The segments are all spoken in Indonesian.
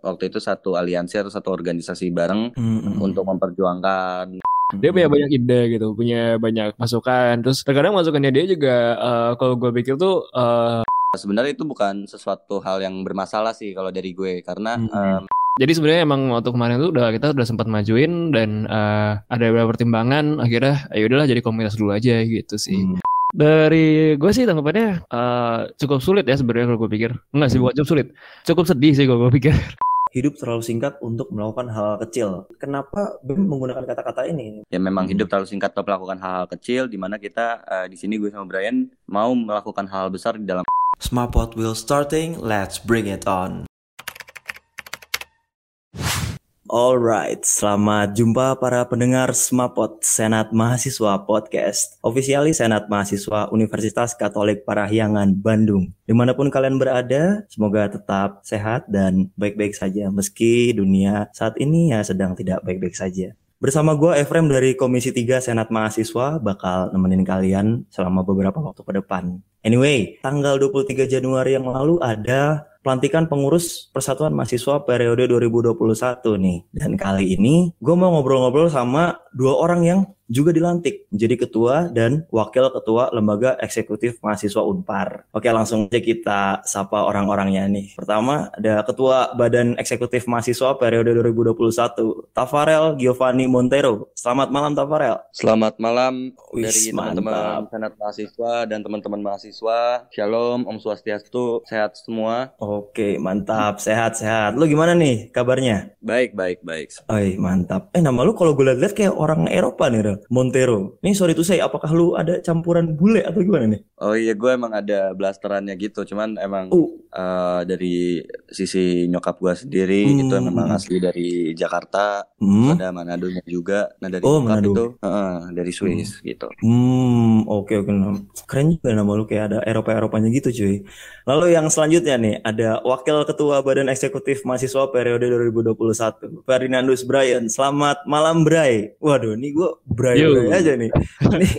waktu itu satu aliansi atau satu organisasi bareng Mm-mm. untuk memperjuangkan. Dia punya banyak ide gitu punya banyak masukan. Terus terkadang masukannya dia juga eh, kalau gue pikir tuh eh, sebenarnya itu bukan sesuatu hal yang bermasalah sih kalau dari gue karena Hmm. em, jadi sebenarnya emang waktu kemarin tuh udah kita udah sempat majuin dan eh, ada beberapa pertimbangan. Akhirnya ayo udahlah jadi komunitas dulu aja gitu sih. Hmm. dari gue sih tanggapannya eh, cukup sulit ya sebenarnya kalau gue pikir. Enggak sih bukan cukup sulit. Cukup sedih sih kalau gue pikir Hidup terlalu singkat untuk melakukan hal kecil. Kenapa BEM menggunakan kata-kata ini? ya memang Hmm. hidup terlalu singkat untuk melakukan hal-hal kecil di mana kita eh, di sini gue sama Brian mau melakukan hal besar di dalam Smartpod will starting, let's bring it on. Alright, selamat jumpa para pendengar Smapot Senat Mahasiswa Podcast. Officially Senat Mahasiswa Universitas Katolik Parahyangan Bandung. Di mana pun kalian berada, semoga tetap sehat dan baik-baik saja. Meski dunia saat ini ya sedang tidak baik-baik saja. Bersama gue Efrem dari Komisi 3 Senat Mahasiswa bakal nemenin kalian selama beberapa waktu ke depan. Anyway, tanggal 23 Januari yang lalu ada pelantikan pengurus Persatuan Mahasiswa periode 2021 nih. Dan kali ini gue mau ngobrol-ngobrol sama dua orang yang juga dilantik menjadi ketua dan wakil ketua lembaga eksekutif mahasiswa Unpar. Oke, langsung aja kita sapa orang-orangnya nih. Pertama ada ketua Badan Eksekutif Mahasiswa periode 2021, Tafarel Giovanni Montero. Selamat malam Tafarel. Selamat malam Wis, dari teman-teman senat mahasiswa dan teman-teman mahasiswa. Shalom, Om Swastiastu, sehat semua. Oke, mantap. Sehat-sehat. Lu gimana nih kabarnya? Baik, baik, baik. Oi, mantap. Eh, nama lu kalau gue liat-liat kayak orang Eropa nih, Rel. Montero. Nih, sorry tuh saya, apakah lu ada campuran bule atau gimana nih? Oh iya, gue emang ada blasterannya gitu. Cuman emang Uh, eh, dari sisi nyokap gue sendiri Hmm. itu memang asli dari Jakarta. hmm, Ada Manadonya juga. Nah dari Oh, Manado. itu eh, dari Swiss gitu. hmm, oke, oke. Keren juga nama lu kayak ada Eropa-Eropanya gitu, cuy. Lalu yang selanjutnya nih, ada Wakil Ketua Badan Eksekutif Mahasiswa periode 2021, Ferdinandus Brian. Selamat malam, Bray. Waduh, ini gue Yo. Bray aja nih. Nih,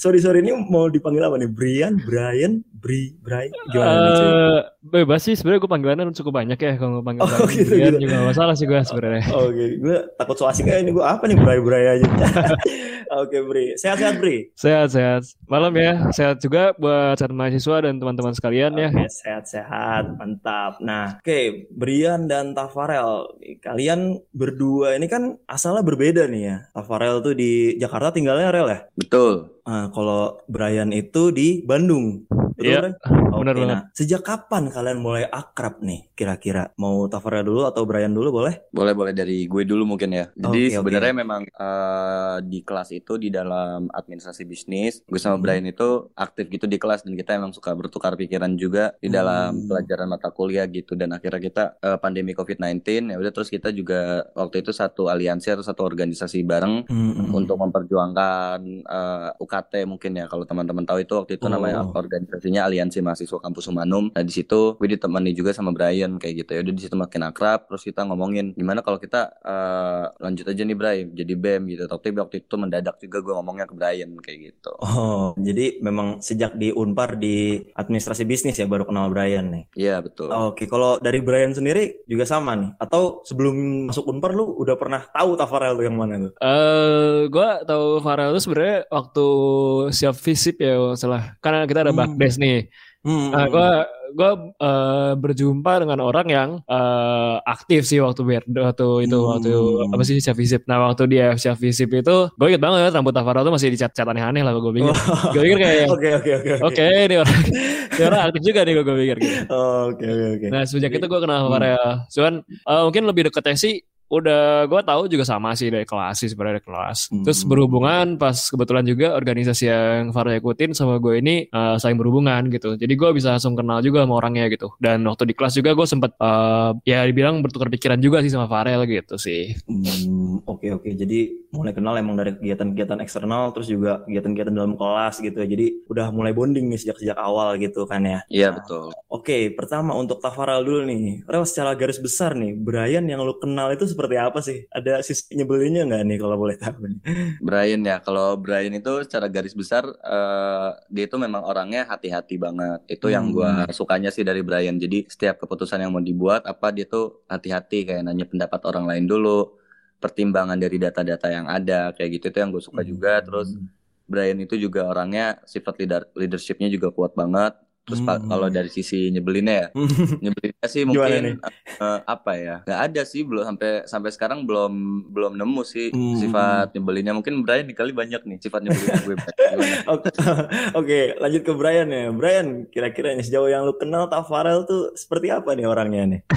sorry, sorry, ini mau dipanggil apa nih? Brian, Brian, Bri, Bray? Gimana nih? Eh, bebas sih sebenarnya gue panggilannya cukup banyak ya kalau panggil Oh, Brian. gitu, gitu. juga gak masalah sih gue sebenarnya Oke, gue takut so asik aja ini gue apa nih bray-bray aja. Oke, Bri. Sehat-sehat, Bri. sehat-sehat malam ya sehat juga buat saat mahasiswa dan teman-teman sekalian ya Oke, sehat-sehat. Mantap. Nah, oke, Brian dan Tafarel. Kalian berdua ini kan asalnya berbeda nih ya. Tafarel tuh di Jakarta tinggalnya Rel ya? Betul. Ah, kalau Brian itu di Bandung. Betul, Iya, benar Oke, banget. nah, sejak kapan kalian mulai akrab nih kira-kira? Mau Tafarel dulu atau Brian dulu boleh? Boleh boleh dari gue dulu mungkin ya. Jadi oke. sebenarnya memang eh, di kelas itu di dalam administrasi bisnis, gue sama Hmm. Brian itu aktif gitu di kelas dan kita emang suka bertukar pikiran juga di dalam Hmm. pelajaran mata kuliah gitu dan akhirnya kita eh, pandemi COVID-19 ya udah terus kita juga waktu itu satu aliansi atau satu organisasi bareng Hmm, untuk memperjuangkan eh, UKT mungkin ya kalau teman-teman tahu itu waktu itu namanya Oh. Organisasinya Aliansi Mahasiswa Kampus Humanum. Nah di situ gue ditemani juga sama Brian kayak gitu ya. Udah di situ makin akrab terus kita ngomongin gimana kalau kita eh, lanjut aja nih Brian jadi BEM gitu. Tapi waktu itu mendadak juga gue ngomongnya ke Brian kayak gitu. Oh, jadi memang sejak di Unpar di administrasi bisnis ya baru kenal Brian nih. Iya betul. Oke, kalau dari Brian sendiri juga sama nih. Atau sebelum masuk Unpar lu udah pernah tahu Tafarel tuh yang mana tuh? Eh, gue tahu Farel itu sebenarnya waktu siap visip ya salah. Karena kita ada Hmm. bakdes nih. Hmm, Nah, gue gue eh, berjumpa dengan orang yang eh, aktif sih waktu ber waktu itu Hmm. waktu apa sih siap visip. Nah waktu dia siap visip itu gue inget banget rambut Farel tuh masih dicat-cat aneh-aneh lah gue pikir. Gue pikir kayak Oke, oke, oke. oke ini orang ini orang aktif juga nih gue pikir. Gitu. Oke, oke, oke. Nah sejak Jadi- itu gue kenal Hmm. Farel. Cuman eh, mungkin lebih deketnya sih udah gue tahu juga sama sih dari kelas sih sebenarnya dari kelas. Hmm. Terus berhubungan pas kebetulan juga organisasi yang Farel ikutin sama gue ini eh, saling berhubungan gitu. Jadi gue bisa langsung kenal juga sama orangnya gitu. Dan waktu di kelas juga gue sempet eh, ya dibilang bertukar pikiran juga sih sama Farel gitu sih. Hmm, oke Oke. Jadi mulai kenal emang dari kegiatan-kegiatan eksternal terus juga kegiatan-kegiatan dalam kelas gitu ya. Jadi udah mulai bonding nih sejak sejak awal gitu kan ya. Iya Nah, betul. Oke, pertama untuk Tafaral dulu nih. Rel secara garis besar nih, Brian yang lu kenal itu seperti apa sih? Ada sisi nyebelinnya nggak nih kalau boleh tahu nih? Brian ya, kalau Brian itu secara garis besar eh, dia itu memang orangnya hati-hati banget. Itu yang Hmm. gua sukanya sih dari Brian. Jadi setiap keputusan yang mau dibuat apa dia tuh hati-hati kayak nanya pendapat orang lain dulu, pertimbangan dari data-data yang ada kayak gitu itu yang gue suka juga. Terus Hmm. Brian itu juga orangnya sifat leader leadershipnya juga kuat banget. Terus Pak, Hmm. kalau dari sisi nyebelinnya ya, nyebelinnya sih mungkin eh, apa ya? Nggak ada sih belum sampai sampai sekarang belum belum nemu sih Hmm. sifat nyebelinnya. Mungkin Brian dikali banyak nih sifat nyebelinnya gue. Oke, Oke, lanjut ke Brian ya. Brian, kira-kira nih sejauh yang lu kenal Tafarel tuh seperti apa nih orangnya nih?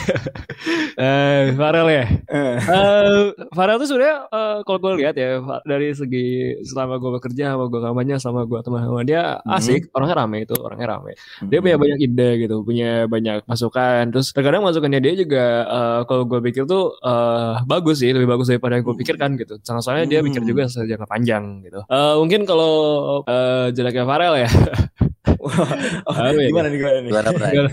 Eh, Farel ya. Eh, Eh, Farel tuh sebenarnya eh, kalau gue lihat ya dari segi selama gue bekerja sama gue kampanye sama gue teman sama dia Mhm. asik orangnya rame itu orangnya rame dia punya banyak ide gitu punya banyak masukan terus terkadang masukannya dia juga eh, kalau gue pikir tuh eh, bagus sih lebih bagus daripada yang gue Hmm. pikirkan gitu Soalnya- soalnya dia mikir Hmm. juga sejangka panjang gitu Eh, mungkin kalau eh, jeleknya Farel ya oh, ya? gimana nih gimana nih? Gimana Brian?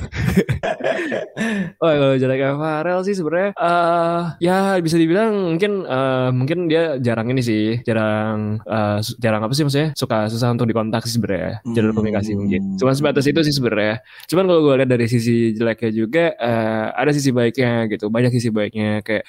Oh kalau jeleknya Farel sih sebenarnya eh ya bisa dibilang mungkin eh, mungkin dia jarang ini sih jarang eh, su- jarang apa sih maksudnya suka susah untuk dikontak sih sebenarnya jalur Hmm. komunikasi mungkin cuma sebatas itu sih sebenarnya cuman kalau gue lihat dari sisi jeleknya juga eh, ada sisi baiknya gitu banyak sisi baiknya kayak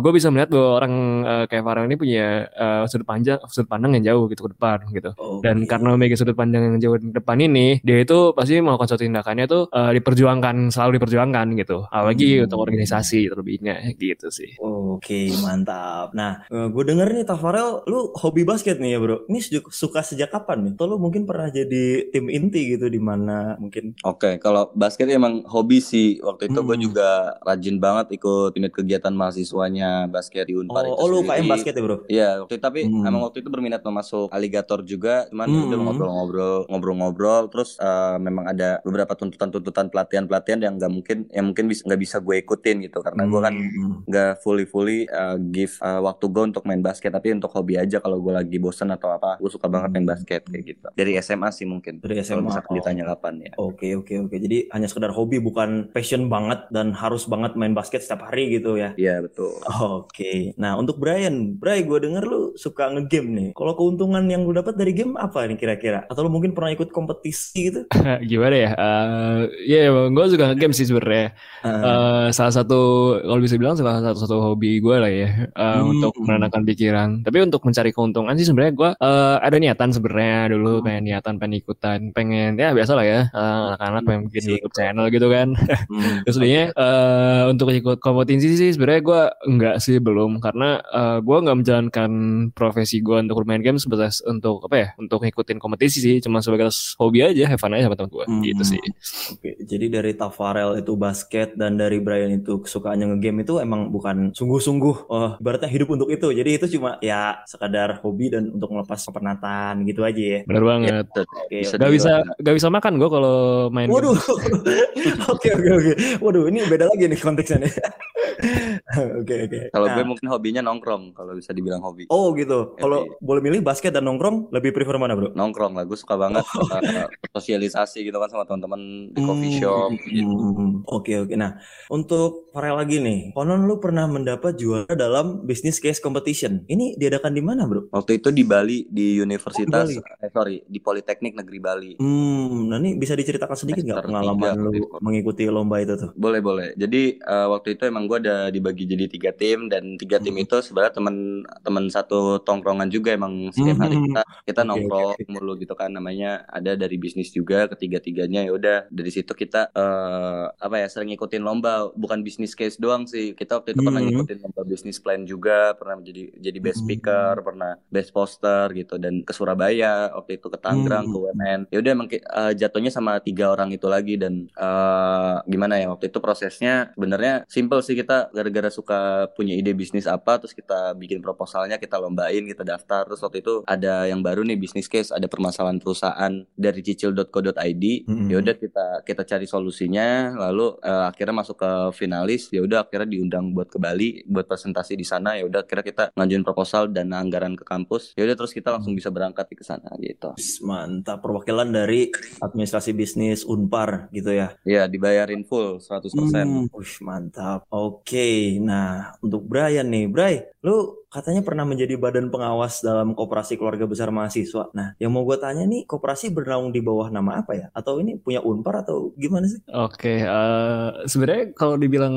gue bisa melihat bahwa orang eh, kayak Farel ini punya eh, sudut pandang sudut pandang yang jauh gitu ke depan gitu dan Oke. karena memiliki sudut pandang yang jauh di depan ini, dia itu pasti melakukan suatu tindakannya tuh eh, diperjuangkan, selalu diperjuangkan gitu. Apalagi Hmm. untuk organisasi terlebihnya gitu sih. Oke, mantap. Nah, gue denger nih Tafarel, lu hobi basket nih ya bro. Ini suka sejak kapan nih? Atau lu mungkin pernah jadi tim inti gitu di mana mungkin? Oke, kalau basket emang hobi sih. Waktu itu gue Hmm. juga rajin banget ikut unit kegiatan mahasiswanya basket di Unpar itu Oh, oh lu UKM basket ya bro? Iya, waktu itu tapi Hmm. emang waktu itu berminat mau masuk aligator juga, cuman Hmm. udah ngobrol-ngobrol, ngobrol-ngobrol, terus eh, memang ada beberapa tuntutan-tuntutan pelatihan-pelatihan yang nggak mungkin, yang mungkin bisa nggak bisa gue ikutin gitu, karena gue kan Hmm. nggak fully fully uh, give uh, waktu gue untuk main basket, tapi untuk hobi aja kalau gue lagi bosen atau apa, gue suka banget main basket kayak gitu. Dari SMA sih mungkin. Dari SMA. misalkan oh. ditanya kapan ya. Oke oke oke. Jadi hanya sekedar hobi bukan passion banget dan harus banget main basket setiap hari gitu ya. Iya betul. Oke. Nah untuk Brian, Brian gue denger lu suka ngegame nih. Kalau keuntungan yang lu dapat dari game apa nih kira-kira? Atau lu mungkin pernah ikut kompetisi gitu? Gimana ya? Eh ya gue juga game sih sebenarnya. Ah. Eh, salah satu kalau bisa bilang salah satu satu hobi gue lah ya eh, Hmm. untuk menenangkan pikiran. Tapi untuk mencari keuntungan sih sebenarnya gue eh, ada niatan sebenarnya dulu Hmm. pengen niatan pengen ikutan pengen ya biasa lah ya eh, anak-anak pengen bikin Sih, YouTube channel gitu kan. Hmm. Terus eh, untuk ikut kompetisi sih sebenarnya gue enggak sih belum karena eh, gue nggak menjalankan profesi gue untuk bermain game sebatas untuk apa ya untuk ngikutin kompetisi sih cuma sebagai hobi aja have fun aja sama teman gue Hmm. gitu sih. Oke, jadi dari Tafarel itu basket dan dari Brian itu kesukaannya ngegame itu emang bukan sungguh-sungguh oh, ibaratnya hidup untuk itu. Jadi itu cuma ya sekadar hobi dan untuk melepas kepenatan gitu aja ya. Bener banget. Betul. Oke. Bisa Gak bisa dibilang. gak bisa makan gue kalau main. Waduh. Oke oke oke. Waduh, ini beda lagi nih konteksnya nih. Oke oke. Kalau Nah, gue mungkin hobinya nongkrong, kalau bisa dibilang hobi. Oh gitu. Kalau boleh milih basket dan nongkrong, lebih prefer mana bro? Nongkrong lah, gue suka banget uh, sosialisasi gitu kan sama teman-teman di coffee shop. gitu. Hmm, Oke oke. Nah untuk Farel lagi nih, konon lu pernah mendapat juara dalam business case competition. Ini diadakan di mana bro? Waktu itu di Bali di Universitas, Bali. eh, sorry di Politeknik Negeri Bali. Hmm, nah ini bisa diceritakan sedikit nggak pengalaman tiga lu waktu itu. mengikuti lomba itu tuh? Boleh boleh. Jadi uh, waktu itu emang gue ada dibagi jadi tiga tim dan tiga tim Hmm. itu sebenarnya teman teman satu tongkrongan juga emang setiap hari Hmm. kita kita Oke, nongkrong oke. mulu gitu kan namanya ada dari bisnis juga ketiga tiganya ya udah dari situ kita eh apa ya sering ngikutin lomba. Bukan bisnis case doang sih. Kita waktu itu pernah Hmm. ngikutin lomba bisnis plan juga. Pernah jadi jadi best Hmm. speaker pernah best poster gitu. Dan ke Surabaya waktu itu ke Tangerang Hmm. ke UMN ya udah emang eh, jatuhnya sama tiga orang itu lagi. Dan eh gimana ya waktu itu prosesnya sebenarnya simple sih. Kita gara-gara suka punya ide bisnis apa terus kita bikin proposalnya kita lombain kita daftar. Terus waktu itu ada yang baru nih bisnis case. Ada permasalahan perusahaan dari cicil unpar.co.id Mm-mm. ya udah kita kita cari solusinya lalu eh, akhirnya masuk ke finalis ya udah akhirnya diundang buat ke Bali buat presentasi di sana ya udah akhirnya kita ngajuin proposal dan anggaran ke kampus ya udah terus kita langsung bisa berangkat ke sana gitu Mantap, perwakilan dari administrasi bisnis Unpar gitu ya. ya dibayarin full 100% Hmm, wih, mantap. Oke, nah untuk Brian nih, Bray, lu katanya pernah menjadi badan pengawas dalam koperasi keluarga besar mahasiswa. Nah, yang mau gue tanya nih, koperasi bernaung di bawah nama apa ya? Atau ini punya Unpar atau gimana sih? Oke, eh, sebenarnya kalau dibilang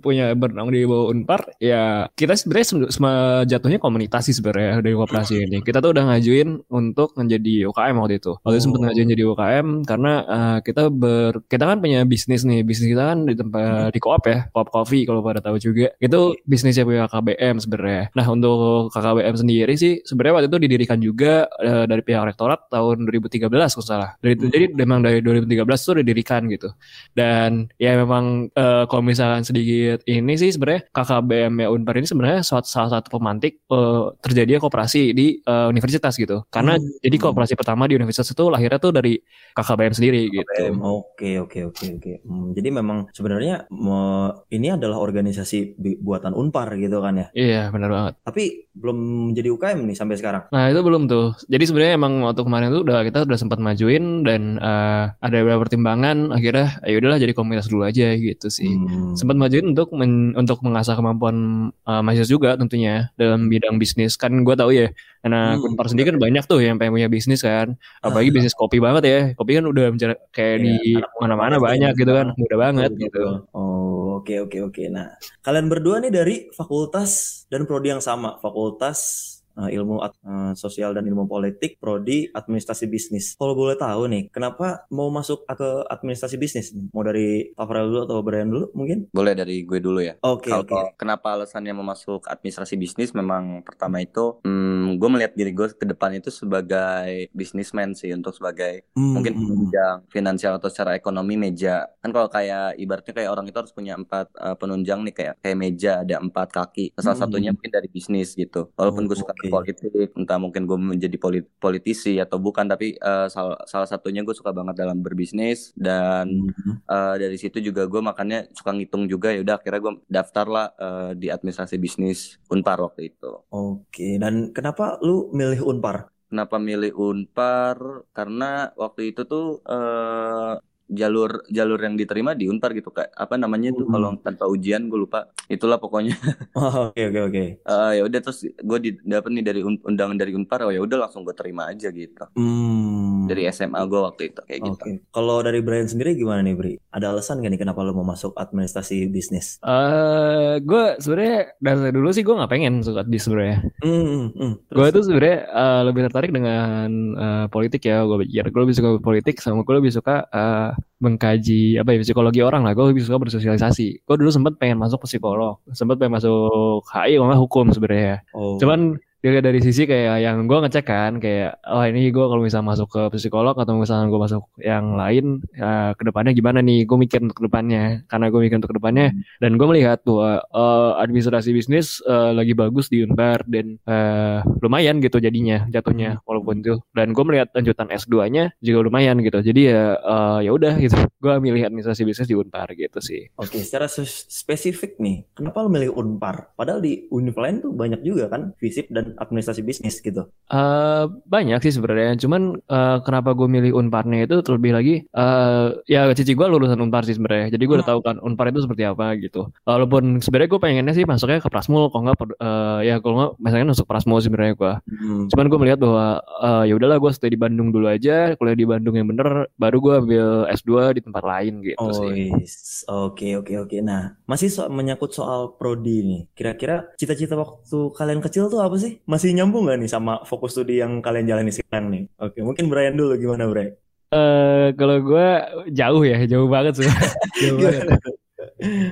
punya bernaung di bawah Unpar, ya kita sebenarnya sem- jatuhnya komunitas sih sebenarnya dari koperasi ini. Kita tuh udah ngajuin untuk menjadi UKM waktu itu. Waktu itu sempat Oh. ngajuin jadi UKM karena eh, kita ber kita kan punya bisnis nih, bisnis kita kan di tempat di koop ya, koop coffee kalau pada tahu juga. Itu bisnisnya punya KBM sebenarnya. Nah untuk KKBM sendiri sih sebenarnya waktu itu didirikan juga eh, dari pihak rektorat tahun 2013 kalau salah. Dari itu, jadi memang dari 2013 tuh didirikan gitu. Dan ya memang eh, kalau misalkan sedikit ini sih sebenarnya KKBM ya Unpar ini sebenarnya suatu, salah satu pemantik eh, terjadinya kooperasi di eh, universitas gitu. Karena Hmm. jadi kooperasi pertama di universitas itu lahirnya tuh dari KKBM sendiri gitu. KBM. Oke, oke, oke, oke. Hmm, jadi memang sebenarnya me- ini adalah organisasi buatan Unpar gitu kan ya. Iya benar banget. Tapi belum jadi UKM nih sampai sekarang. Nah itu belum tuh. Jadi sebenarnya emang waktu kemarin tuh udah kita udah sempat majuin dan eh, ada beberapa pertimbangan akhirnya ya udahlah jadi komunitas dulu aja gitu sih. Hmm. Sempat majuin untuk men- untuk mengasah kemampuan eh, mahasiswa juga tentunya dalam bidang bisnis. Kan gue tahu ya, karena Hmm. Unpar sendiri kan banyak tuh yang pengen punya bisnis kan. Apalagi bisnis kopi banget ya. Kopi kan udah kayak Iya, di mana-mana banyak ya. gitu kan, mudah banget gitu. Oh, oke oke oke. Nah, kalian berdua nih dari fakultas dan prodi yang sama, fakultas ilmu ad- eh, sosial dan ilmu politik, prodi administrasi bisnis. Kalau boleh tahu nih, kenapa mau masuk ke administrasi bisnis? Mau dari Tafarel dulu atau Brian dulu mungkin? boleh dari gue dulu ya Oke Kalau oke. kenapa alasannya mau masuk administrasi bisnis memang pertama itu hmm, gue melihat diri gue ke depan itu sebagai businessman sih untuk sebagai Hmm, mungkin hmm, penunjang finansial atau secara ekonomi meja kan kalau kayak ibaratnya kayak orang itu harus punya empat eh, penunjang nih kayak kayak meja ada empat kaki salah Hmm. satunya mungkin dari bisnis gitu walaupun gue Oh, suka oke. Berpolitik entah mungkin gue menjadi poli- politisi atau bukan tapi eh, salah salah satunya gue suka banget dalam berbisnis dan hmm. Eh, dari situ juga gue makanya suka ngitung juga ya udah akhirnya gue daftar lah eh, di administrasi bisnis Unpar waktu itu. Oke. Dan kenapa lu milih Unpar? Kenapa milih Unpar? Karena waktu itu tuh eh, jalur jalur yang diterima di Unpar gitu kayak apa namanya tuh Hmm. kalau tanpa ujian gue lupa. Itulah pokoknya. Oh, Oke oke oke. Eh, ya udah terus gue dapet nih dari un- undangan dari Unpar oh ya udah langsung gue terima aja gitu. Hmm. Dari SMA gue waktu itu kayak gitu. Oke. Kalau dari Brian sendiri gimana nih, Bri? Ada alasan gak nih kenapa lu mau masuk administrasi bisnis? Eh, gue sebenarnya dari dulu sih gue nggak pengen suka di sebenarnya. Hmm, hmm. Gue Terus? tuh sebenarnya eh, lebih tertarik dengan eh, politik ya. Gue pikir gue lebih suka politik sama gue lebih suka eh, mengkaji apa ya psikologi orang lah. Gue lebih suka bersosialisasi. Gue dulu sempat pengen masuk psikolog, sempat pengen masuk HI, nggak hukum sebenarnya. Oh. Cuman dilihat dari sisi kayak yang gue ngecek kan kayak oh ini gue kalau misalnya masuk ke psikolog atau misalnya gue masuk yang lain ya, ke depannya gimana nih? Gue mikir untuk ke depannya karena gue mikir untuk ke depannya dan gue melihat bahwa eh, administrasi bisnis eh, lagi bagus di Unpar dan eh, lumayan gitu jadinya jatuhnya walaupun itu. Dan gue melihat lanjutan S2-nya juga lumayan gitu. Jadi ya eh, ya udah gitu. Gue milih administrasi bisnis di Unpar gitu sih. Oke, secara sus- spesifik nih, kenapa lu milih Unpar? Padahal di univ lain tuh banyak juga kan, FISIP dan administrasi bisnis gitu. Eh banyak sih sebenarnya, cuman eh, kenapa gue milih Unparnya itu terlebih lagi, eh ya cici gue lulusan Unpar sih sebenarnya, jadi gue udah tahu kan Unpar itu seperti apa gitu. Walaupun sebenarnya gue pengennya sih masuknya ke Prasmul, kalau nggak eh, ya kalau nggak misalnya masuk Prasmul sebenarnya gue. Hmm. Cuman gue melihat bahwa eh, ya udahlah gue stay di Bandung dulu aja, kuliah di Bandung yang bener, baru gue ambil S2 di tempat lain gitu Oh, sih. yes. oke oke oke. Nah, masih so menyangkut soal prodi nih. Kira-kira cita-cita waktu kalian kecil tuh apa sih? Masih nyambung gak nih sama fokus studi yang kalian jalani sekarang nih? Oke, mungkin Brian dulu gimana, Brian? Eh kalau gue jauh ya, jauh banget sih. jauh banget.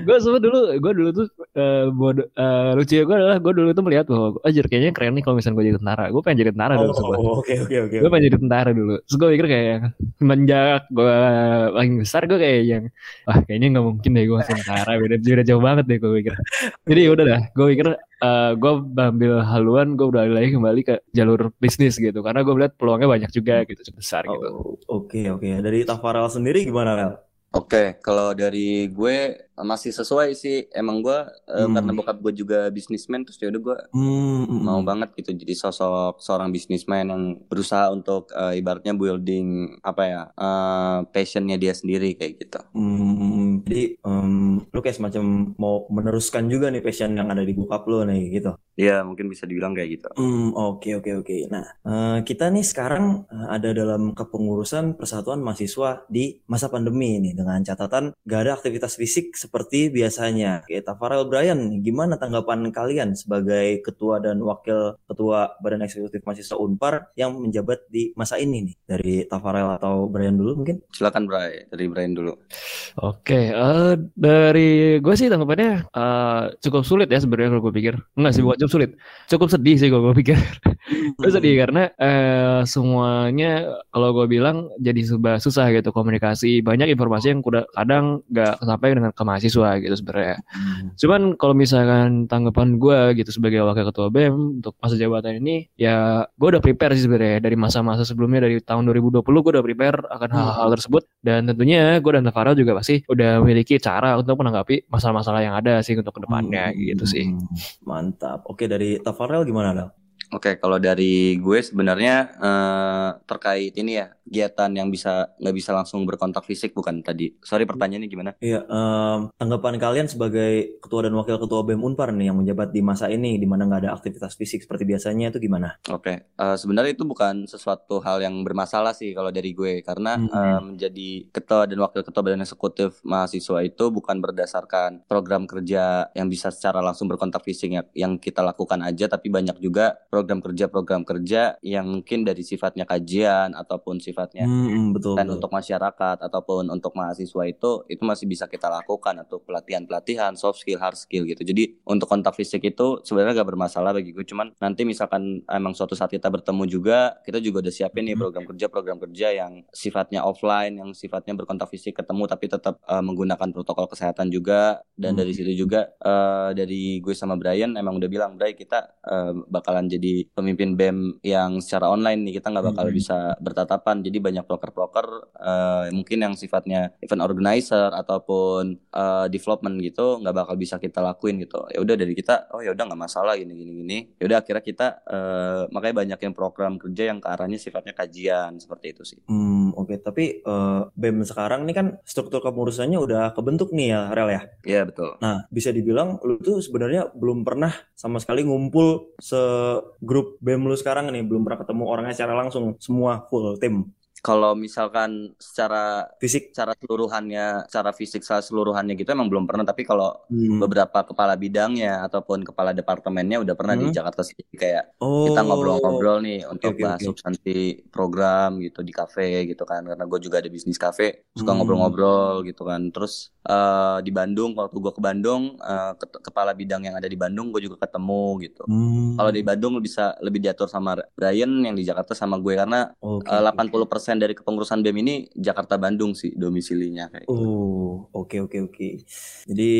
Gue sempat dulu gue dulu tuh uh, bodoh uh, lucu gue adalah gue dulu tuh melihat bahwa ajar kayaknya keren nih kalau misalnya gue jadi tentara. Gue pengen jadi tentara oh, dulu oke oke oke gue pengen jadi tentara dulu. Terus gue pikir kayak semenjak gue paling besar gue kayak yang wah kayaknya nggak mungkin deh gue tentara. Beda beda jauh banget deh gue pikir jadi ya udah dah gue pikir uh, gue ambil haluan gue udah lagi kembali ke jalur bisnis gitu. Karena gue melihat peluangnya banyak juga gitu besar gitu. Oke oh, oke okay, okay. dari Tafarel sendiri gimana Rel? Oke, okay, kalau dari gue masih sesuai sih emang gue uh, hmm. karena bokap gue juga bisnismen terus ya udah gue hmm, hmm. mau hmm. banget gitu jadi sosok seorang bisnismen yang berusaha untuk uh, ibaratnya building apa ya uh, passionnya dia sendiri kayak gitu. Hmm, jadi um, lu kayak semacam mau meneruskan juga nih passion yang ada di bokap lu nih gitu. Iya mungkin bisa dibilang kayak gitu. Hmm, oke okay, oke okay, oke. Okay. Nah uh, kita nih sekarang uh, ada dalam kepengurusan persatuan mahasiswa di masa pandemi ini dengan catatan gak ada aktivitas fisik seperti biasanya. Oke, Tafarel Brian, gimana tanggapan kalian sebagai ketua dan wakil ketua Badan Eksekutif Mahasiswa Unpar yang menjabat di masa ini nih? Dari Tafarel atau Brian dulu mungkin? Silakan Brian, dari Brian dulu. Oke, uh, dari gue sih tanggapannya uh, cukup sulit ya sebenarnya kalau gue pikir. Enggak sih, bukan cukup sulit. Cukup sedih sih kalau gue pikir. gue sedih karena uh, semuanya kalau gue bilang jadi susah gitu komunikasi. Banyak informasi yang udah kadang gak sampai dengan kemarin mahasiswa gitu sebenarnya. Hmm. Cuman kalau misalkan tanggapan gue gitu sebagai wakil ketua BEM untuk masa jabatan ini ya gue udah prepare sih sebenarnya dari masa-masa sebelumnya dari tahun 2020 gue udah prepare akan hmm. hal-hal tersebut dan tentunya gue dan Farel juga pasti udah memiliki cara untuk menanggapi masalah-masalah yang ada sih untuk ke depannya hmm. gitu sih. Mantap. Oke dari Tafarel gimana Del? Oke, kalau dari gue sebenarnya uh, terkait ini ya kegiatan yang bisa nggak bisa langsung berkontak fisik bukan tadi. Sorry pertanyaannya gimana? Iya, um, tanggapan kalian sebagai ketua dan wakil ketua BEM Unpar nih yang menjabat di masa ini di mana nggak ada aktivitas fisik seperti biasanya itu gimana? Oke, uh, sebenarnya itu bukan sesuatu hal yang bermasalah sih kalau dari gue karena hmm. uh, menjadi ketua dan wakil ketua badan eksekutif mahasiswa itu bukan berdasarkan program kerja yang bisa secara langsung berkontak fisik yang, yang kita lakukan aja, tapi banyak juga program kerja-program kerja yang mungkin dari sifatnya kajian ataupun sifatnya hmm, betul, dan betul. untuk masyarakat ataupun untuk mahasiswa itu itu masih bisa kita lakukan untuk pelatihan-pelatihan soft skill, hard skill gitu. Jadi untuk kontak fisik itu sebenarnya gak bermasalah bagi gue. Cuman nanti misalkan emang suatu saat kita bertemu juga, kita juga udah siapin nih program kerja program kerja yang sifatnya offline, yang sifatnya berkontak fisik ketemu tapi tetap uh, menggunakan protokol kesehatan juga. Dan hmm. dari situ juga uh, dari gue sama Brian emang udah bilang, Brian kita uh, bakalan jadi jadi pemimpin BEM yang secara online nih kita nggak bakal mm -hmm. bisa bertatapan jadi banyak broker-broker uh, mungkin yang sifatnya event organizer ataupun uh, development gitu nggak bakal bisa kita lakuin gitu ya udah dari kita oh ya udah nggak masalah gini gini gini ya udah akhirnya kita uh, makanya banyak yang program kerja yang ke arahnya sifatnya kajian seperti itu sih. Hmm oke okay. tapi uh, BEM sekarang ini kan struktur kepengurusannya udah kebentuk nih ya Rel ya. Iya betul. Nah bisa dibilang lu tuh sebenarnya belum pernah sama sekali ngumpul se grup BEM lu sekarang nih belum pernah ketemu orangnya secara langsung semua full tim kalau misalkan secara fisik secara seluruhannya secara fisik secara seluruhannya gitu emang belum pernah tapi kalau hmm. beberapa kepala bidangnya ataupun kepala departemennya udah pernah hmm. di Jakarta sih kayak oh. kita ngobrol-ngobrol nih untuk okay, bahas okay. substansi program gitu di kafe gitu kan karena gue juga ada bisnis kafe suka hmm. ngobrol-ngobrol hmm. gitu kan terus uh, di Bandung waktu gue ke Bandung uh, ke kepala bidang yang ada di Bandung gue juga ketemu gitu hmm. kalau di Bandung bisa lebih diatur sama Brian yang di Jakarta sama gue karena okay. uh, 80% persen dari kepengurusan BEM ini Jakarta Bandung sih domisilinya kayak. Gitu. Oh, oke okay, oke okay, oke. Okay. Jadi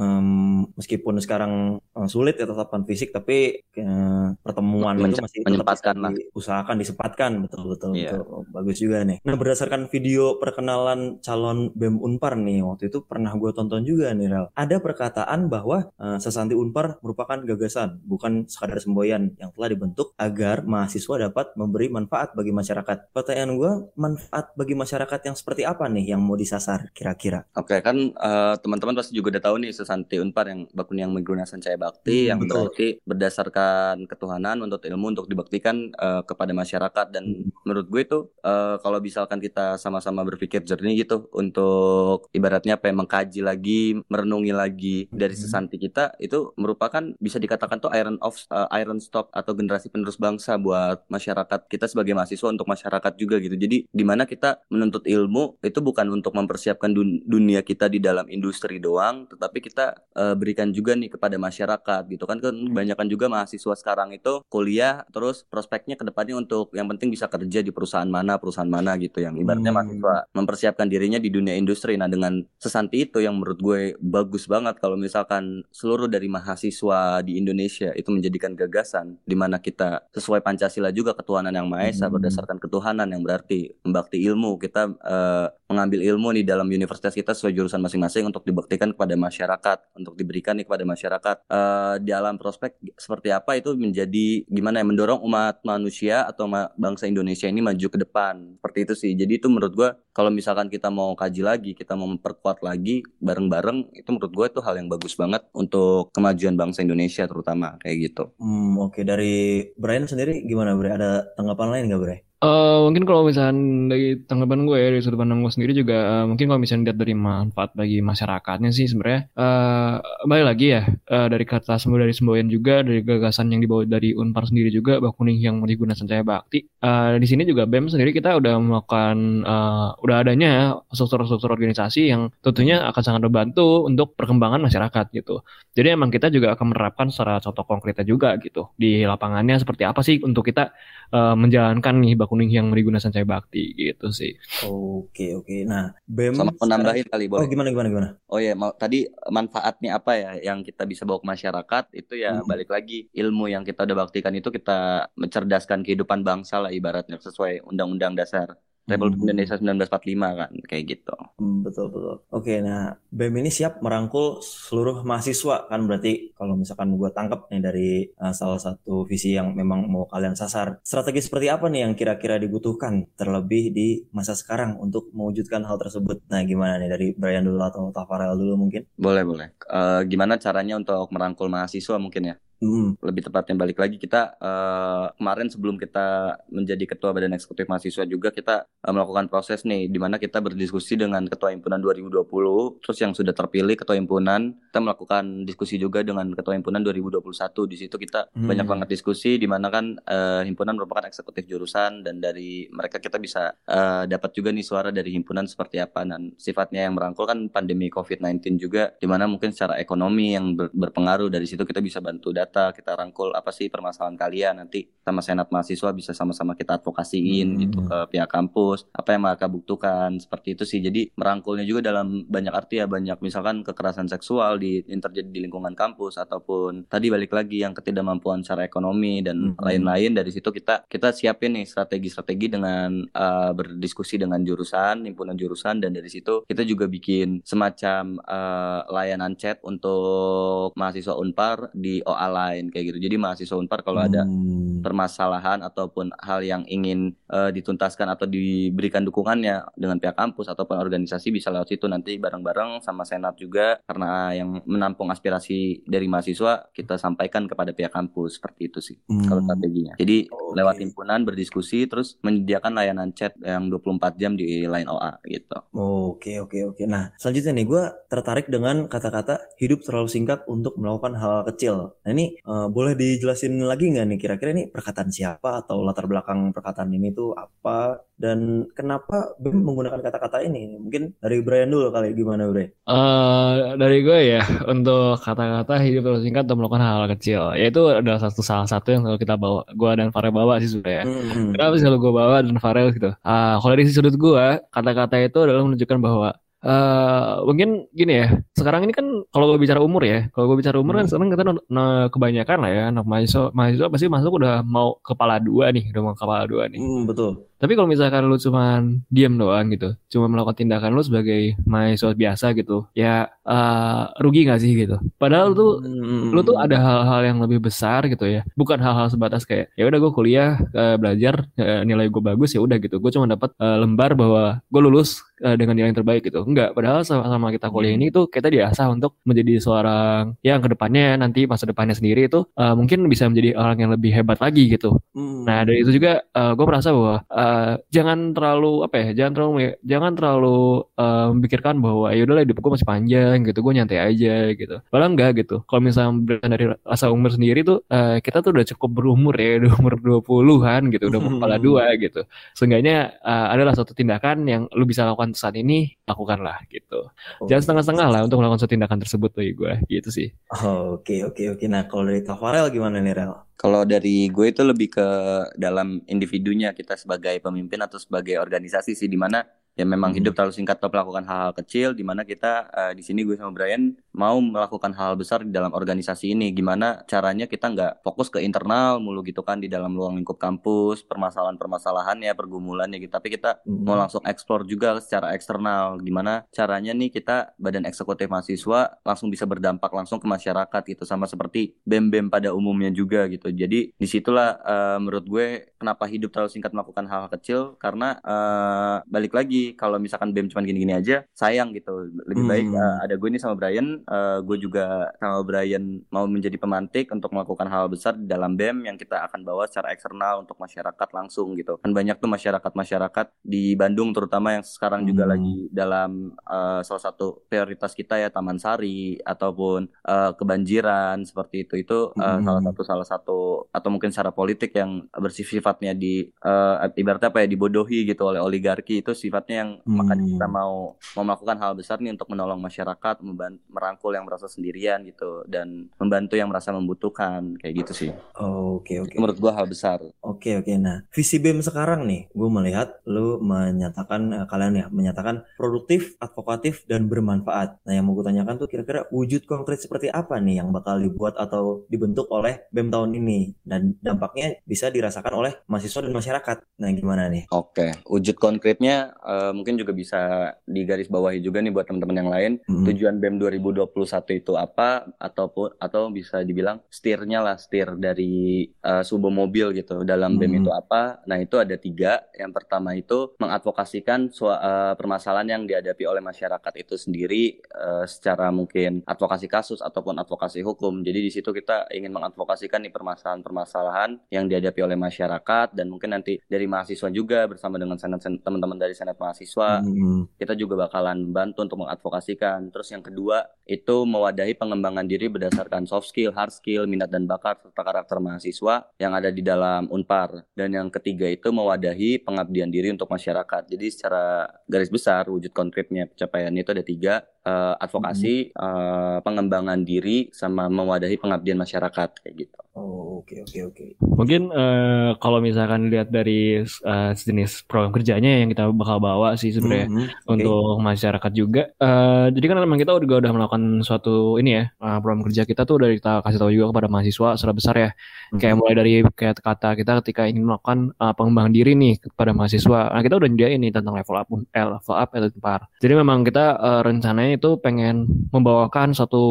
um, meskipun sekarang um, sulit ya tatapan fisik tapi uh, pertemuan Men itu masih menyempatkan lah. Usahakan disempatkan betul betul yeah. betul. Bagus juga nih. Nah, berdasarkan video perkenalan calon BEM Unpar nih waktu itu pernah gue tonton juga nih Rel. Ada perkataan bahwa uh, Sesanti Unpar merupakan gagasan bukan sekadar semboyan yang telah dibentuk agar mahasiswa dapat memberi manfaat bagi masyarakat. Pertanyaan gue manfaat bagi masyarakat yang seperti apa nih yang mau disasar kira-kira? Oke kan uh, teman-teman pasti juga udah tahu nih Sesanti Unpar yang bakun yang menggunakan cahaya bakti Hmm, yang betul. berarti berdasarkan ketuhanan untuk ilmu untuk dibaktikan eh, kepada masyarakat dan Hmm. menurut gue itu eh, kalau misalkan kita sama-sama berpikir jernih gitu untuk ibaratnya apa ya, mengkaji lagi, merenungi lagi dari Hmm. sesanti kita itu merupakan bisa dikatakan tuh iron of eh, iron stock atau generasi penerus bangsa buat masyarakat kita sebagai mahasiswa untuk masyarakat juga gitu. Jadi di mana kita menuntut ilmu itu bukan untuk mempersiapkan dun- dunia kita di dalam industri doang, tetapi kita eh, berikan juga nih kepada masyarakat gitu kan. Kan kebanyakan juga mahasiswa sekarang itu kuliah terus prospeknya ke depannya untuk yang penting bisa kerja di perusahaan mana perusahaan mana gitu. Yang ibaratnya Hmm. mahasiswa mempersiapkan dirinya di dunia industri. Nah dengan sesanti itu yang menurut gue bagus banget kalau misalkan seluruh dari mahasiswa di Indonesia itu menjadikan gagasan di mana kita sesuai Pancasila juga ketuhanan yang Maha Esa Hmm. berdasarkan ketuhanan yang berarti membakti ilmu. Kita eh, mengambil ilmu nih dalam universitas kita sesuai jurusan masing-masing untuk dibaktikan kepada masyarakat untuk diberikan nih kepada masyarakat Eh, di alam prospek seperti apa itu menjadi gimana ya mendorong umat manusia atau bangsa Indonesia ini maju ke depan seperti itu sih jadi itu menurut gua kalau misalkan kita mau kaji lagi kita mau memperkuat lagi bareng-bareng itu menurut gua itu hal yang bagus banget untuk kemajuan bangsa Indonesia terutama kayak gitu Hmm, oke dari Brian sendiri gimana Bre? Ada tanggapan lain nggak Bre? Eh, mungkin kalau misalnya dari tanggapan gue ya, dari sudut pandang gue sendiri juga eh, mungkin kalau misalnya dilihat dari manfaat bagi masyarakatnya sih sebenarnya eh balik lagi ya eh, dari kata semua dari semboyan juga dari gagasan yang dibawa dari Unpar sendiri juga Bakuning yang digunakan Sancaya Bakti. Eh, di sini juga BEM sendiri kita udah melakukan eh, udah adanya struktur-struktur organisasi yang tentunya akan sangat membantu untuk perkembangan masyarakat gitu. Jadi emang kita juga akan menerapkan secara contoh konkretnya juga gitu di lapangannya seperti apa sih untuk kita eh, menjalankan nih Bakuning yang digunakan Sancaya Bakti gitu sih. Oke oke. Nah BEM sama mau sekarang- nambahin kali Oh boleh gimana gimana gimana? Oh ya, mau tadi manfaatnya apa ya yang kita bisa bawa ke masyarakat itu ya Hmm. balik lagi ilmu yang kita udah baktikan itu kita mencerdaskan kehidupan bangsa lah ibaratnya sesuai Undang-Undang Dasar Republik Hmm. Indonesia 1945 kan kayak gitu. Hmm, betul betul. Oke, nah BEM ini siap merangkul seluruh mahasiswa kan berarti kalau misalkan gua tangkap nih dari uh, salah satu visi yang memang mau kalian sasar. Strategi seperti apa nih yang kira-kira dibutuhkan terlebih di masa sekarang untuk mewujudkan hal tersebut? Nah, gimana nih dari Brian dulu atau Tafarel dulu mungkin? Boleh boleh. Eh, gimana caranya untuk merangkul mahasiswa mungkin ya? Hmm, lebih tepatnya balik lagi kita eh, kemarin sebelum kita menjadi ketua badan eksekutif mahasiswa juga kita eh, melakukan proses nih di mana kita berdiskusi dengan ketua himpunan 2020 terus yang sudah terpilih ketua himpunan kita melakukan diskusi juga dengan ketua himpunan 2021 di situ kita Hmm. banyak banget diskusi di mana kan eh, himpunan merupakan eksekutif jurusan dan dari mereka kita bisa eh, dapat juga nih suara dari himpunan seperti apa. Dan sifatnya yang merangkul kan pandemi COVID-19 juga di mana mungkin secara ekonomi yang ber- berpengaruh dari situ kita bisa bantu data kita rangkul apa sih permasalahan kalian nanti sama senat mahasiswa bisa sama-sama kita advokasiin Hmm. gitu ke pihak kampus apa yang mereka butuhkan seperti itu sih jadi merangkulnya juga dalam banyak arti ya banyak misalkan kekerasan seksual di yang terjadi di lingkungan kampus ataupun tadi balik lagi yang ketidakmampuan secara ekonomi dan Hmm. lain-lain dari situ kita kita siapin nih strategi-strategi dengan uh, berdiskusi dengan jurusan himpunan jurusan dan dari situ kita juga bikin semacam uh, layanan chat untuk mahasiswa Unpar di OA lain kayak gitu jadi mahasiswa Unpar kalau ada Hmm. permasalahan ataupun hal yang ingin eh, dituntaskan atau diberikan dukungannya dengan pihak kampus ataupun organisasi bisa lewat situ nanti bareng-bareng sama senat juga karena yang menampung aspirasi dari mahasiswa kita sampaikan kepada pihak kampus seperti itu sih Hmm. kalau strateginya. Jadi Oke. lewat himpunan berdiskusi terus menyediakan layanan chat yang 24 jam di line OA gitu. Oke oke oke. Nah selanjutnya nih gue tertarik dengan kata-kata hidup terlalu singkat untuk melakukan hal kecil. Nah ini eh, boleh dijelasin lagi nggak nih kira-kira ini perkataan siapa atau latar belakang perkataan ini tuh apa dan kenapa BEM menggunakan kata-kata ini? Mungkin dari Brian dulu kali gimana Bre? Eh dari gue ya untuk kata-kata hidup terus singkat untuk melakukan hal-hal kecil, yaitu adalah satu salah satu yang selalu kita bawa, gue dan Farel bawa sih sudah ya. Hmm. Kenapa selalu gue bawa dan Farel gitu? Ah, kalau dari sudut gue, kata-kata itu adalah menunjukkan bahwa eh mungkin gini ya. Sekarang ini kan kalau gue bicara umur ya, kalau gue bicara umur kan Hmm. sekarang kita nah, kebanyakan lah ya anak mahasiswa mahasiswa pasti masuk udah mau kepala dua nih, udah mau kepala dua nih. Hmm, betul. Tapi kalau misalkan lu cuman diam doang gitu, cuma melakukan tindakan lu sebagai mahasiswa biasa gitu, ya eh, rugi gak sih gitu? Padahal lu tuh Hmm. lu tuh ada hal-hal yang lebih besar gitu ya bukan hal-hal sebatas kayak ya udah gue kuliah eh, belajar eh, nilai gue bagus ya udah gitu gue cuma dapat eh, lembar bahwa gue lulus uh, dengan nilai yang terbaik gitu. Enggak, padahal sama kita kuliah ini tuh kita diasah untuk menjadi seorang yang ke depannya nanti masa depannya sendiri itu uh, mungkin bisa menjadi orang yang lebih hebat lagi gitu. Hmm. Nah dari itu juga uh, gue merasa bahwa uh, jangan terlalu apa ya, jangan terlalu jangan terlalu uh, memikirkan bahwa ya udahlah hidup gue masih panjang gitu, gue nyantai aja gitu. Padahal enggak gitu. Kalau misalnya dari rasa umur sendiri tuh uh, kita tuh udah cukup berumur ya, udah umur 20-an gitu, udah kepala dua gitu. Seenggaknya uh, adalah suatu tindakan yang lu bisa lakukan saat ini, lakukanlah gitu. Oh, Jangan setengah-setengah lah untuk melakukan suatu tindakan tersebut tuh gue gitu sih. Oh, oke oke oke. Nah kalau dari Tafarel gimana nih Rel? Kalau dari gue itu lebih ke dalam individunya kita sebagai pemimpin atau sebagai organisasi sih di mana ya memang hmm. hidup terlalu singkat untuk melakukan hal-hal kecil di mana kita uh, di sini gue sama Brian mau melakukan hal, hal besar di dalam organisasi ini. Gimana caranya kita nggak fokus ke internal mulu gitu kan di dalam ruang lingkup kampus permasalahan-permasalahannya pergumulannya gitu. Tapi kita hmm. mau langsung eksplor juga secara eksternal. Gimana caranya nih kita badan eksekutif mahasiswa langsung bisa berdampak langsung ke masyarakat gitu. Sama seperti bem-bem pada umumnya juga gitu. Jadi di situlah uh, menurut gue kenapa hidup terlalu singkat melakukan hal, -hal kecil. Karena uh, balik lagi kalau misalkan BEM cuma gini-gini aja sayang gitu lebih hmm. baik uh, ada gue ini sama Brian uh, gue juga sama Brian mau menjadi pemantik untuk melakukan hal besar di dalam BEM yang kita akan bawa secara eksternal untuk masyarakat langsung gitu kan banyak tuh masyarakat-masyarakat di Bandung terutama yang sekarang hmm. juga lagi dalam uh, salah satu prioritas kita ya Taman Sari ataupun uh, kebanjiran seperti itu itu uh, hmm. salah satu salah satu atau mungkin secara politik yang bersifat-sifatnya di uh, ibaratnya apa ya dibodohi gitu oleh oligarki itu sifatnya yang hmm. makanya kita mau mau melakukan hal besar nih untuk menolong masyarakat, membantu, merangkul yang merasa sendirian gitu dan membantu yang merasa membutuhkan kayak gitu sih. Oh, oke okay, oke. Okay. Menurut gua hal besar. Oke okay, oke. Okay. Nah, visi BEM sekarang nih, gua melihat lu menyatakan uh, kalian ya menyatakan produktif, advokatif dan bermanfaat. Nah, yang mau gue tanyakan tuh kira-kira wujud konkret seperti apa nih yang bakal dibuat atau dibentuk oleh BEM tahun ini dan dampaknya bisa dirasakan oleh mahasiswa dan masyarakat. Nah, gimana nih? Oke, wujud konkretnya uh, uh, mungkin juga bisa digaris bawahi juga nih buat teman-teman yang lain. Hmm. tujuan BEM 2021 itu apa? Ataupun atau bisa dibilang steernya lah steer dari uh, subo mobil gitu. Dalam hmm. BEM itu apa? Nah itu ada tiga. Yang pertama itu mengadvokasikan uh, permasalahan yang dihadapi oleh masyarakat itu sendiri uh, secara mungkin advokasi kasus ataupun advokasi hukum. Jadi di situ kita ingin mengadvokasikan nih permasalahan-permasalahan yang dihadapi oleh masyarakat dan mungkin nanti dari mahasiswa juga bersama dengan teman-teman dari senat mahasiswa hmm. kita juga bakalan bantu untuk mengadvokasikan terus yang kedua itu mewadahi pengembangan diri berdasarkan soft skill hard skill minat dan bakat serta karakter mahasiswa yang ada di dalam unpar dan yang ketiga itu mewadahi pengabdian diri untuk masyarakat jadi secara garis besar wujud konkretnya pencapaiannya itu ada tiga uh, advokasi hmm. uh, pengembangan diri sama mewadahi pengabdian masyarakat kayak gitu Oh oke okay, oke okay, oke. Okay. Mungkin uh, kalau misalkan lihat dari uh, jenis program kerjanya yang kita bakal bawa sih sebenarnya mm -hmm, okay. untuk masyarakat juga. Uh, jadi kan memang kita juga udah melakukan suatu ini ya uh, program kerja kita tuh udah kita kasih tahu juga kepada mahasiswa secara besar ya. Mm -hmm. Kayak mulai dari kayak kata kita ketika ingin melakukan uh, pengembangan diri nih kepada mahasiswa. Nah kita udah nyediain nih tentang level up, level up, level par. Jadi memang kita uh, rencananya itu pengen membawakan satu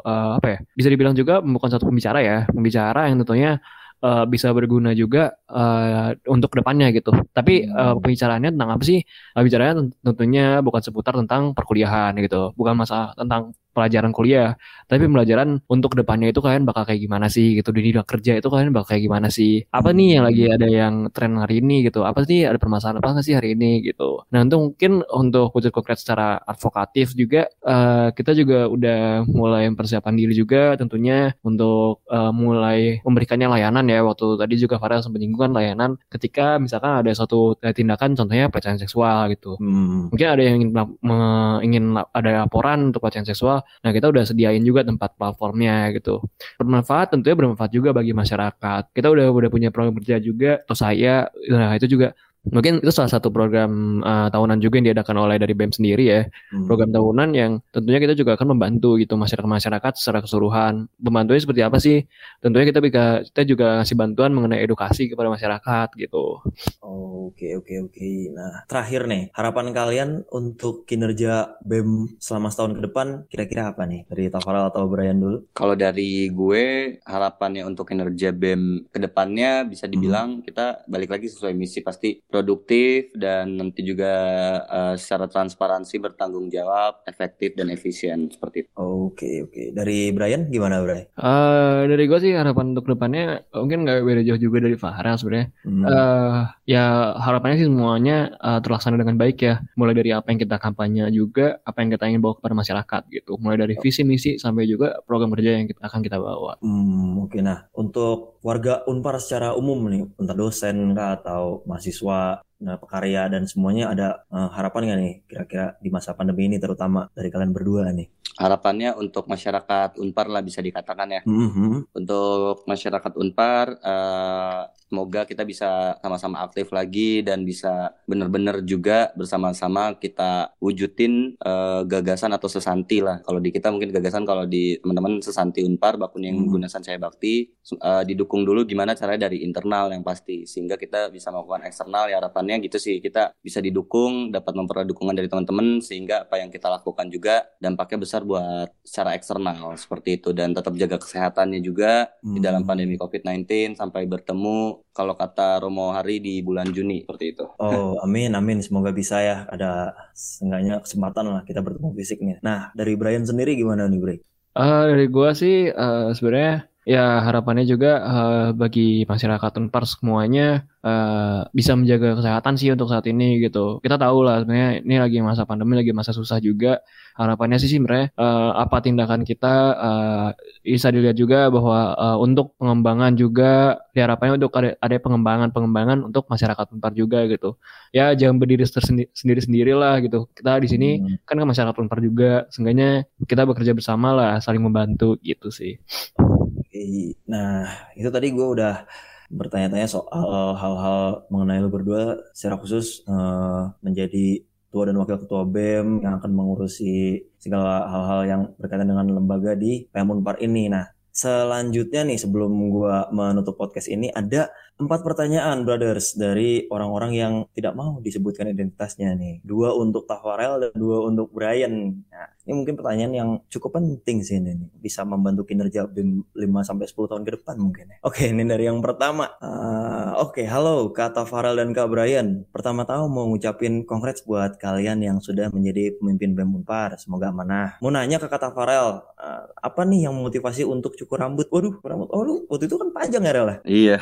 uh, apa ya? Bisa dibilang juga bukan satu pembicara ya, pembicara cara yang tentunya uh, bisa berguna juga uh, untuk ke depannya gitu. Tapi uh, pembicaraannya tentang apa sih? Uh, bicaranya tentunya bukan seputar tentang perkuliahan gitu, bukan masalah tentang pelajaran kuliah, tapi pelajaran untuk ke depannya itu kalian bakal kayak gimana sih gitu di dunia kerja itu kalian bakal kayak gimana sih? Apa nih yang lagi ada yang tren hari ini gitu? Apa sih ada permasalahan apa sih hari ini gitu? Nah untuk mungkin untuk wujud konkret secara advokatif juga uh, kita juga udah mulai mempersiapkan diri juga tentunya untuk uh, mulai memberikannya layanan ya waktu tadi juga Farel sempat menyinggung layanan ketika misalkan ada suatu tindakan contohnya pelecehan seksual gitu. Hmm. Mungkin ada yang ingin, ingin ada laporan untuk pelecehan seksual Nah kita udah sediain juga tempat platformnya gitu. Bermanfaat tentunya bermanfaat juga bagi masyarakat. Kita udah udah punya program kerja juga. Atau saya, nah itu juga Mungkin itu salah satu program uh, tahunan juga yang diadakan oleh dari BEM sendiri ya. Hmm. Program tahunan yang tentunya kita juga akan membantu gitu masyarakat-masyarakat secara keseluruhan. Membantunya seperti apa sih? Tentunya kita bisa kita juga ngasih bantuan mengenai edukasi kepada masyarakat gitu. Oh, oke okay, oke okay, oke. Okay. Nah, terakhir nih, harapan kalian untuk kinerja BEM selama setahun ke depan kira-kira apa nih? Dari Tafaral atau Brian dulu? Kalau dari gue harapannya untuk kinerja BEM ke depannya bisa dibilang hmm. kita balik lagi sesuai misi pasti produktif dan nanti juga uh, secara transparansi bertanggung jawab, efektif dan efisien seperti itu. Oke oke. Dari Brian gimana Brian? Uh, dari gue sih harapan untuk depannya mungkin nggak beda jauh juga dari Farah sebenarnya. Hmm. Uh, ya harapannya sih semuanya uh, terlaksana dengan baik ya. Mulai dari apa yang kita kampanye juga, apa yang kita ingin bawa kepada masyarakat gitu. Mulai dari visi misi sampai juga program kerja yang kita, akan kita bawa. Hmm, oke. Nah, untuk warga Unpar secara umum nih, entah dosen kah atau mahasiswa nah, pekarya dan semuanya ada uh, harapan nggak nih kira-kira di masa pandemi ini terutama dari kalian berdua nih? Harapannya untuk masyarakat Unpar lah bisa dikatakan ya. Mm -hmm. Untuk masyarakat Unpar uh, semoga kita bisa sama-sama aktif lagi dan bisa benar-benar juga bersama-sama kita wujudin uh, gagasan atau sesanti lah. Kalau di kita mungkin gagasan kalau di teman-teman sesanti Unpar bakun yang hmm. menggunakan saya bakti uh, didukung dulu gimana caranya dari internal yang pasti sehingga kita bisa melakukan eksternal ya harapannya gitu sih kita bisa didukung dapat memperoleh dukungan dari teman-teman sehingga apa yang kita lakukan juga dampaknya besar buat secara eksternal seperti itu dan tetap jaga kesehatannya juga hmm. di dalam hmm. pandemi COVID-19 sampai bertemu kalau kata Romo Hari di bulan Juni seperti itu. Oh, amin amin semoga bisa ya ada seenggaknya kesempatan lah kita bertemu fisik nih. Nah, dari Brian sendiri gimana nih, Bray? Uh, dari gua sih uh, sebenarnya ya harapannya juga uh, bagi masyarakat Unpar semuanya uh, bisa menjaga kesehatan sih untuk saat ini gitu. Kita tahu lah sebenarnya ini lagi masa pandemi, lagi masa susah juga. Harapannya sih sebenarnya uh, apa tindakan kita uh, bisa dilihat juga bahwa uh, untuk pengembangan juga harapannya untuk ada, ada pengembangan-pengembangan untuk masyarakat Unpar juga gitu. Ya jangan berdiri sendiri-sendiri lah gitu. Kita di sini hmm. kan ke masyarakat Unpar juga, seenggaknya kita bekerja bersama lah, saling membantu gitu sih. Nah, itu tadi gue udah bertanya-tanya soal hal-hal mengenai lu berdua secara khusus uh, menjadi ketua dan wakil ketua BEM yang akan mengurusi segala hal-hal yang berkaitan dengan lembaga di PM Unpar ini. Nah, selanjutnya nih sebelum gua menutup podcast ini ada empat pertanyaan brothers dari orang-orang yang tidak mau disebutkan identitasnya nih. Dua untuk Tafarel dan dua untuk Brian. Nah, ini mungkin pertanyaan yang cukup penting sih ini Bisa membantu kinerja BIM 5 sampai 10 tahun ke depan mungkin ya. Oke, ini dari yang pertama. Uh, Oke, okay, halo Kak Farel dan Kak Brian. Pertama-tama mau ngucapin congrats buat kalian yang sudah menjadi pemimpin BEM Unpar. Semoga amanah. Mau nanya ke Kak Farel, uh, apa nih yang memotivasi untuk cukur rambut? Waduh, rambut. Oh, lu waktu itu kan panjang ya, Rel? Ya?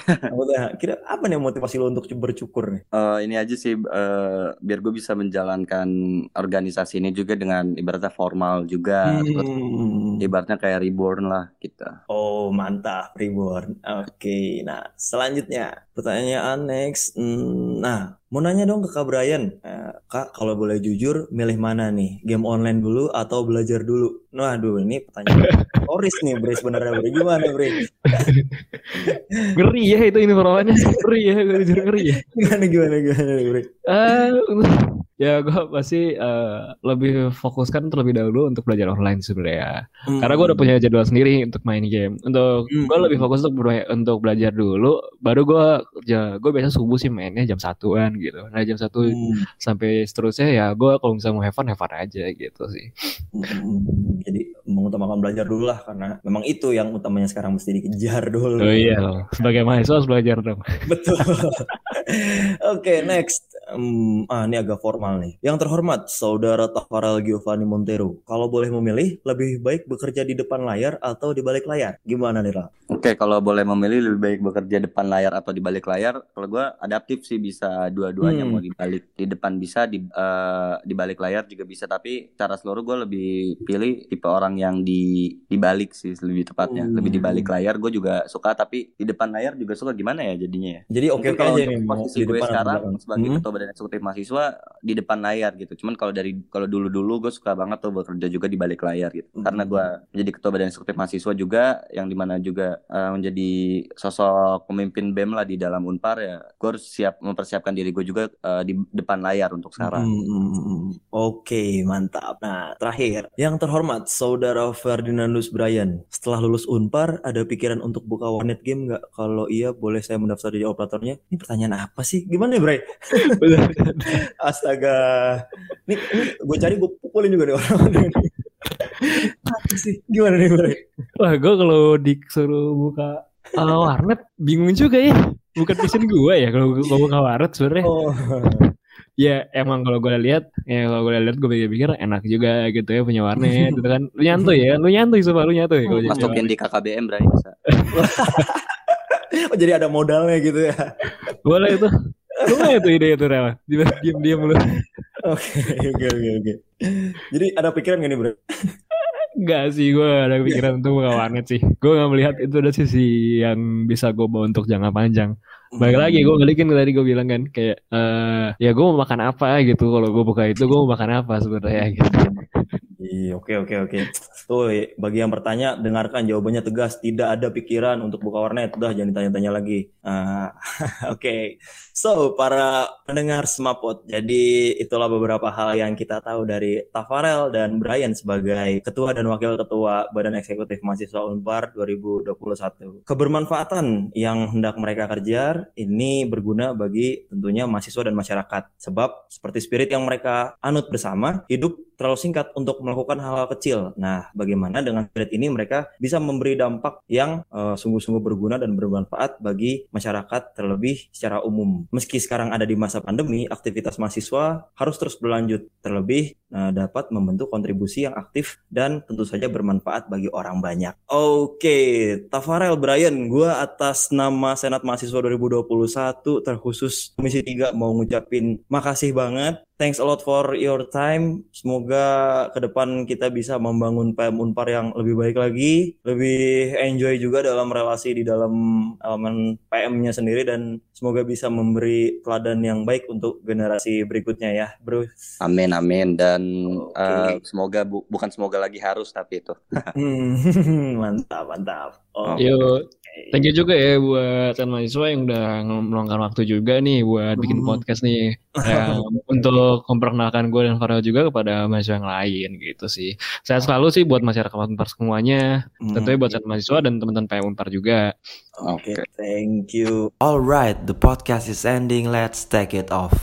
Iya. Kira apa nih motivasi lo untuk bercukur nih? Uh, ini aja sih, uh, biar gue bisa menjalankan organisasi ini juga dengan ibaratnya for formal juga hmm. ibaratnya kayak reborn lah kita oh mantap reborn oke okay. nah selanjutnya pertanyaan next hmm, nah mau nanya dong ke Kak Brian. Eh, Kak kalau boleh jujur milih mana nih? Game online dulu atau belajar dulu? Nah aduh ini pertanyaan Oris nih Bre sebenarnya Bre gimana Bre ngeri ya itu ini pertanyaannya. Ngeri ya gue jujur ngeri ya. Gimana gimana gimana Bre uh, Ya gue pasti uh, lebih fokuskan terlebih dahulu untuk belajar online sebenarnya. Hmm. Karena gue udah punya jadwal sendiri untuk main game. Untuk hmm. gue lebih fokus untuk untuk belajar dulu. Baru gue ya gue biasa subuh sih mainnya jam satuan gitu. Nah jam satu hmm. sampai seterusnya ya gue kalau misalnya mau have fun have fun aja gitu sih. Hmm. Jadi mengutamakan belajar dulu lah karena memang itu yang utamanya sekarang mesti dikejar dulu. Oh iya loh. Sebagai mahasiswa harus belajar dong. Betul. Oke okay, next. Um, ah ini agak formal nih. Yang terhormat, Saudara Tafarel Giovanni Montero. Kalau boleh memilih, lebih baik bekerja di depan layar atau di balik layar? Gimana nih, Ra? Oke, kalau boleh memilih lebih baik bekerja depan layar atau di balik layar, kalau gue adaptif sih bisa dua-duanya hmm. mau di balik di depan bisa di uh, di balik layar juga bisa, tapi cara seluruh gue lebih pilih tipe orang yang di di balik sih lebih tepatnya, hmm. lebih di balik layar gue juga suka, tapi di depan layar juga suka gimana ya jadinya ya. Jadi oke okay, aja nih posisi gue sekarang sebagai hmm. ketua badan eksekutif mahasiswa di depan layar gitu. Cuman kalau dari kalau dulu-dulu gue suka banget tuh bekerja juga di balik layar gitu. Hmm. Karena gue menjadi ketua badan eksekutif mahasiswa juga yang di mana juga uh, menjadi sosok pemimpin BEM lah di dalam Unpar ya. Gue harus siap mempersiapkan diri gue juga uh, di depan layar untuk sekarang. Hmm. hmm, hmm, hmm. Oke, okay, mantap. Nah, terakhir yang terhormat Saudara Ferdinandus Brian. Setelah lulus Unpar ada pikiran untuk buka warnet game nggak? Kalau iya boleh saya mendaftar jadi operatornya. Ini pertanyaan apa sih? Gimana ya, Bray? Astaga. Ini, ini gue cari gue pukulin juga nih orang ini. Apa sih? Gimana nih, Bro? Wah, gue kalau disuruh buka uh, warnet bingung juga ya. bukan passion gue ya kalau gue buka warnet sebenarnya. Oh. Ya emang kalau gue lihat, ya kalau gue lihat gue pikir-pikir enak juga gitu ya punya warnet gitu kan. Lu nyantuy ya, lu nyantuy sumpah lu nyantuy kalau Masukin di KKBM Bray bisa. oh, jadi ada modalnya gitu ya. Boleh itu. Boleh itu ide itu Rel. Diam-diam lu. Oke, oke, oke, oke. Jadi ada pikiran gak nih, Bro? Enggak sih, gue ada pikiran untuk buka warnet sih. Gue gak melihat itu ada sisi yang bisa gue bawa untuk jangka panjang. Balik lagi, gue balikin ke tadi gue bilang kan kayak eh ya gue mau makan apa gitu. Kalau gue buka itu gue mau makan apa sebenarnya gitu. Oke, oke, oke. Tuh, bagi yang bertanya, dengarkan jawabannya tegas. Tidak ada pikiran untuk buka warnet. Udah, jangan ditanya-tanya lagi. Ah, oke. So, para pendengar Semapot, jadi itulah beberapa hal yang kita tahu dari Tafarel dan Brian sebagai Ketua dan Wakil Ketua Badan Eksekutif Mahasiswa Unpar 2021. Kebermanfaatan yang hendak mereka kerja ini berguna bagi tentunya mahasiswa dan masyarakat. Sebab seperti spirit yang mereka anut bersama, hidup terlalu singkat untuk melakukan hal-hal kecil. Nah, bagaimana dengan spirit ini mereka bisa memberi dampak yang uh, sungguh-sungguh berguna dan bermanfaat bagi masyarakat terlebih secara umum. Meski sekarang ada di masa pandemi, aktivitas mahasiswa harus terus berlanjut terlebih uh, dapat membentuk kontribusi yang aktif dan tentu saja bermanfaat bagi orang banyak. Oke, Tafarel Brian, gua atas nama Senat Mahasiswa 2021 terkhusus Komisi 3 mau ngucapin makasih banget thanks a lot for your time. Semoga ke depan kita bisa membangun PM Unpar yang lebih baik lagi, lebih enjoy juga dalam relasi di dalam elemen PM-nya sendiri dan semoga bisa memberi teladan yang baik untuk generasi berikutnya ya, Bro. Amin amin dan okay. uh, semoga bu bukan semoga lagi harus tapi itu. mantap, mantap. Oh. Yuk, thank you juga ya buat kan mahasiswa yang udah meluangkan waktu juga nih buat bikin podcast nih. ya, untuk memperkenalkan gue dan Farel juga kepada mahasiswa yang lain gitu sih. Saya selalu sih buat masyarakat Unpar semuanya, hmm. tentunya buat saat mahasiswa dan teman-teman PM Unpar juga. Oke, okay, thank you. Alright, the podcast is ending. Let's take it off.